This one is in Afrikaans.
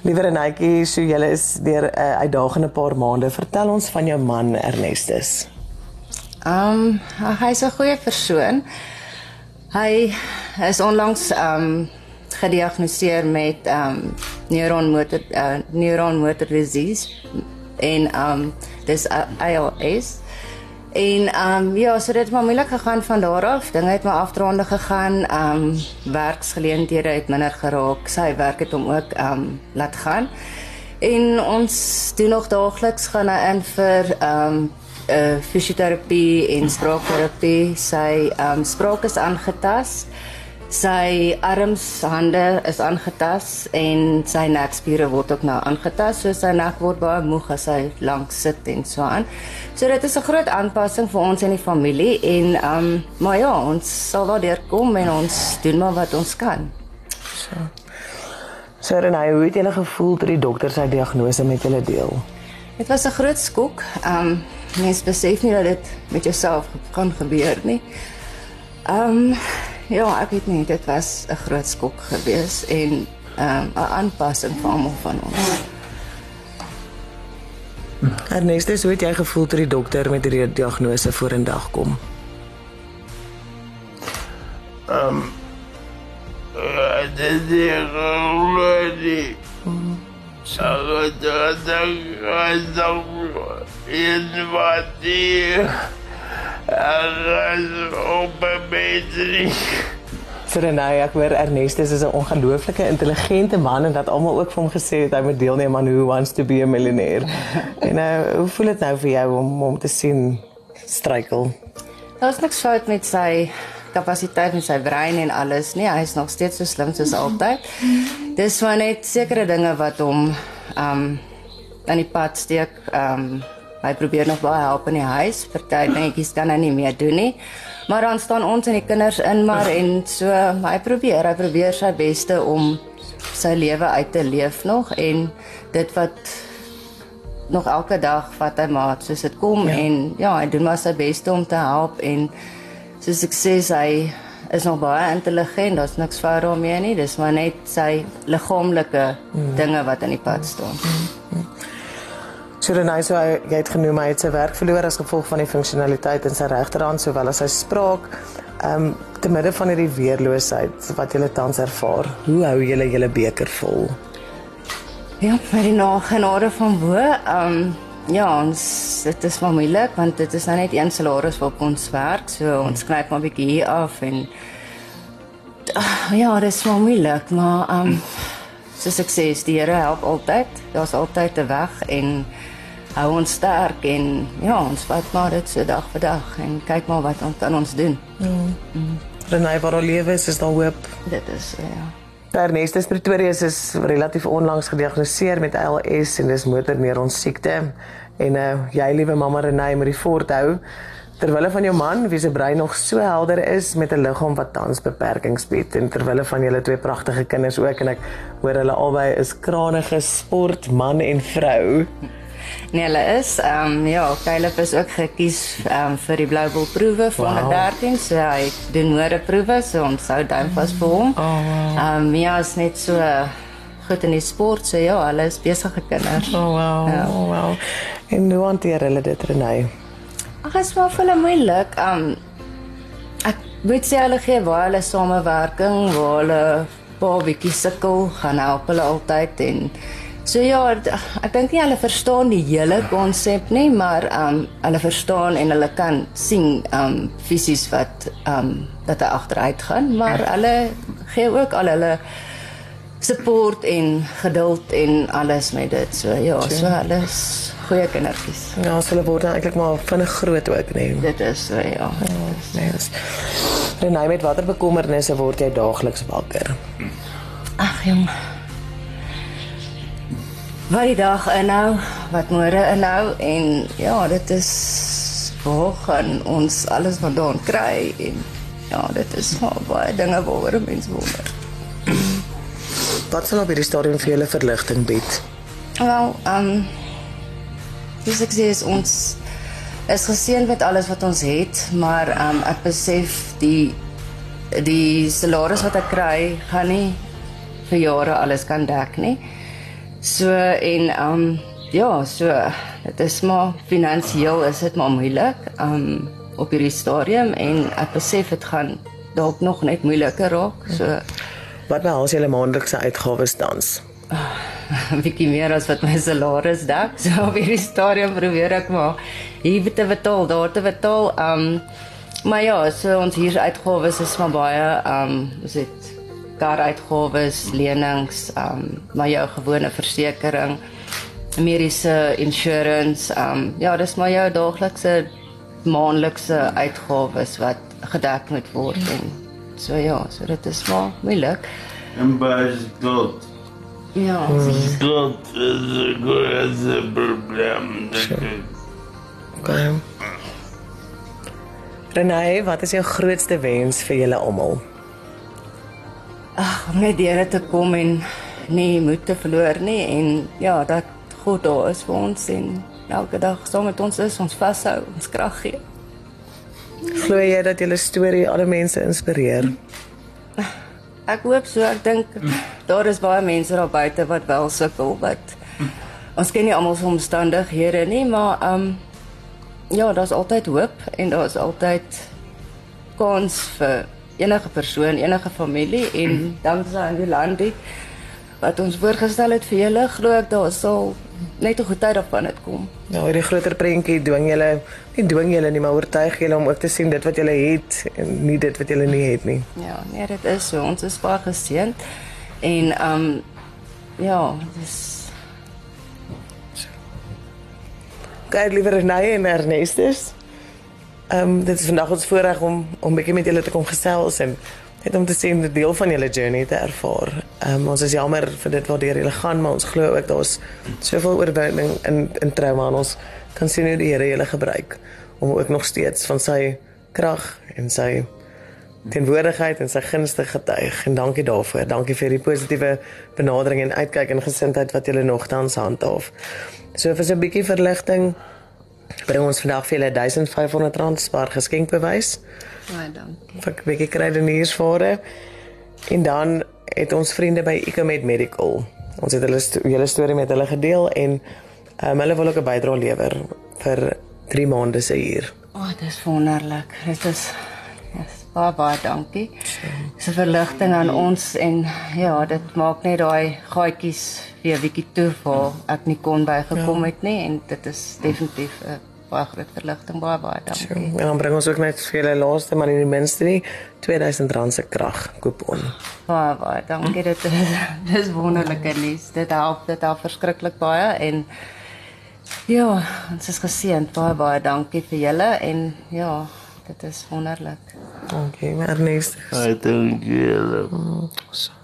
Liewe Renatjie, so julle is deur 'n uh, uitdagende paar maande. Vertel ons van jou man Ernestus. Um hy's 'n goeie persoon. Hy is onlangs um gediagnoseer met um neuronmotor uh, neuronmotor disease en um dis ALS. En um ja, so dit het maar moeilik gegaan van daar af. Dinge het maar afdronde gegaan. Um werksgeleenthede het minder geraak. Sy werk het hom ook um laat gaan. En ons doen nog daagliks gaan hy in vir um uh fisioterapie en spraakterapie. Sy um spraak is aangetast. Sy arms, hande is aangetast en sy nekspiere word ook nou aangetast. So sy nek word baie moeg as sy lank sit en so aan. So dit is 'n groot aanpassing vir ons en die familie en um maar ja, ons sal daardeur kom en ons doen maar wat ons kan. So. So Renai, hoe het jy gevoel toe die dokter sy diagnose met julle deel? Dit was 'n groot skok. Um mens besef nie dat dit met jouself kan gebeur nie. Um Ja, ek weet nie, dit was 'n groot skok geweest en 'n um, 'n aanpassing vir almal van ons. Ernestus, hoe het jy gevoel toe die dokter met die diagnose vorendag kom? Ehm um, dit is gelukkig. Sal dit dan gaan dan in wat die op 'n bedrie. Serenay, ek hoor Ernestus is 'n ongelooflike intelligente man en dat almal ook vir hom gesê het hy moet deelneem aan Who Wants to be a Millionaire. en nou, hoe voel dit nou vir jou om om te sien struikel? Daar's niks fout met sy kapasiteit en sy brein en alles nie. Hy is nog steeds so slim soos altyd. Dis maar net sekere dinge wat hom um aan die pad steek um Hy probeer nog baie help in die huis. Party dingetjies kan hy nie meer doen nie. Maar dan staan ons en die kinders in maar en so hy probeer, hy probeer sy beste om sy lewe uit te leef nog en dit wat nog elke dag wat hy maak soos dit kom ja. en ja, hy doen maar sy beste om te help en soos ek sê hy is nog baie intelligent, daar's niks fout daarmee nie. Dis maar net sy liggaamlike mm. dinge wat in die pad staan. Mm. So Renai so hy het genoem hy het sy werk verloor as gevolg van die funksionaliteit in sy regterhand sowel as sy spraak. Ehm um, te midde van hierdie weerloosheid wat jy tans ervaar, hoe hou jy julle beker vol? Ja, vir die nagenade van bo, ehm um, ja, ons dit is maar moeilik want dit is nou net een salaris waarop ons werk, so ons knyp maar 'n bietjie hier af en uh, ja, dit is maar moeilik, maar ehm um, soos ek sê, die Here help altyd. Daar's altyd 'n weg en hou ons sterk en ja, ons vat maar dit so dag vir dag en kyk maar wat ons kan ons doen. Mm. Mm. Renai wat al lewe is, is daar hoop. Dit is ja. Ernestus Pretorius is relatief onlangs gediagnoseer met ALS en dis motorneuron siekte. En uh jy liewe mamma Renai moet die fort hou terwyl van jou man wie se brein nog so helder is met 'n liggaam wat tans beperkings het en terwyl van julle twee pragtige kinders ook en ek hoor hulle albei is kranige sportman en vrou. Nee, hulle is ehm um, ja, Caleb is ook gekies ehm um, vir die Blue Bull proewe vir wow. 13, so hy doen môre proewe, so ons hou duim vas vir hom. Oh, ehm wow. um, Mia is net so goed in die sport, so ja, hulle is besige kinders. Oh wow. Ja. Oh wow. En hoe hanteer hulle dit Renay? Ag, is wel vir hulle moeilik. Ehm um, ek moet sê hulle gee baie hulle samewerking, waar hulle paar bietjie sukkel, gaan help hulle altyd en So ja, ek dink nie hulle verstaan die hele konsep nie, maar ehm um, hulle verstaan en hulle kan sien ehm um, fisies wat ehm um, dat hy agteruit gaan, maar hulle gee ook al hulle support en geduld en alles met dit. So ja, so hulle is goeie kindertjies. Ja, so hulle word eintlik maar vinnig groot ook, nee. Dit is so ja. Oh, nee, is. Renai, met watter bekommernisse word jy daagliks wakker? Ag jong wat die dag inhou, wat môre inhou en ja, dit is waar gaan ons alles vandaan kry en ja, dit is baie dinge waaroor mense wonder. Wat sal op hierdie stadium vir julle verligting bied? Wel, ehm um, dis ek sê is ons is geseën met alles wat ons het, maar ehm um, ek besef die die salaris wat ek kry gaan nie vir jare alles kan dek nie. So en ehm um, ja, so dit is maar finansiëel is dit maar moeilik ehm um, op hierdie stadium en ek besef dit gaan dalk nog net moeiliker raak. So Wat behels julle maandelikse uitgawes tans? 'n bietjie meer as wat my salaris dek. So op hierdie stadium probeer ek maar hier te betaal, daar te betaal. Um maar ja, so ons hier uitgawes is maar baie um is dit kar uitgawes, lenings, um maar jou gewone versekerings, mediese insurance, um ja, dis maar jou daaglikse maandelikse uitgawes wat gedek moet word en so ja, so dit is maar moeilik. En baie skuld. Ja. Skuld is 'n groot probleem. Okay. Renée, wat is jou grootste wens vir julle almal? Ag, om net deur te kom en nie moed te verloor nie en ja, dat God daar is vir ons en elke dag saam met ons is, ons vashou, ons krag gee. Glo jy dat julle storie alle mense inspireer? Ek hoop so, ek dink daar is baie mense daar buite wat wel sukkel wat ons ken nie almal se omstandighede nie, maar ehm um, ja, daar's altyd hoop en daar's altyd kans vir enige persoon, enige familie en dankse aan die landie wat ons voorgestel het vir julle, glo ek daar sal net 'n goeie tyd op van dit kom. Nou, hierdie groter prentjie dwing julle, nie dwing julle nie, maar oortuig julle om ook te sien dit wat julle het en nie dit wat julle nie het nie. Ja, nee, dit is so. Ons is baie geseënd en ehm um, ja, dis Kyk liewer Renée en Ernestus. Ehm um, dit is vandag ons voorreg om om bietjie met julle te kom gesels en net om te sien 'n deel van julle journey te ervaar. Ehm um, ons is jammer vir dit waartoe julle gaan, maar ons glo ook daar's soveel oorwinning in in trauma en ons kan sien hoe die Here julle gebruik om ook nog steeds van sy krag en sy teenwoordigheid en sy gunste getuig en dankie daarvoor. Dankie vir die positiewe benadering en uitkyk en gesindheid wat julle nogtans handhaaf. So vir so 'n bietjie verligting bring ons vandag vir julle R1500 spaar geskenkbewys baie dankie. vir 'n bietjie kruideniersware. En dan het ons vriende by Ecomed Medical. Ons het hulle sto julle storie met hulle gedeel en um, hulle wil ook 'n bydrae lewer vir 3 maande se huur. O, oh, dis wonderlik. Dit is baie baie dankie. Dis 'n verligting aan ons en ja, dit maak net daai gaatjies weer bietjie toe waar ek nie kon bygekom het nie en dit is definitief 'n baie groot verligting. Baie baie dankie. En dan bring ons ook net vir julle laaste maar nie die minste nie R2000 se krag kupon. Baie baie dankie. Dit is dis wonderlike nuus. Dit help, dit help verskriklik baie en ja, ons is geseënd. Baie baie dankie vir julle en ja, dit is wonderlik. Dankie, Ernestus. I don't get it. So.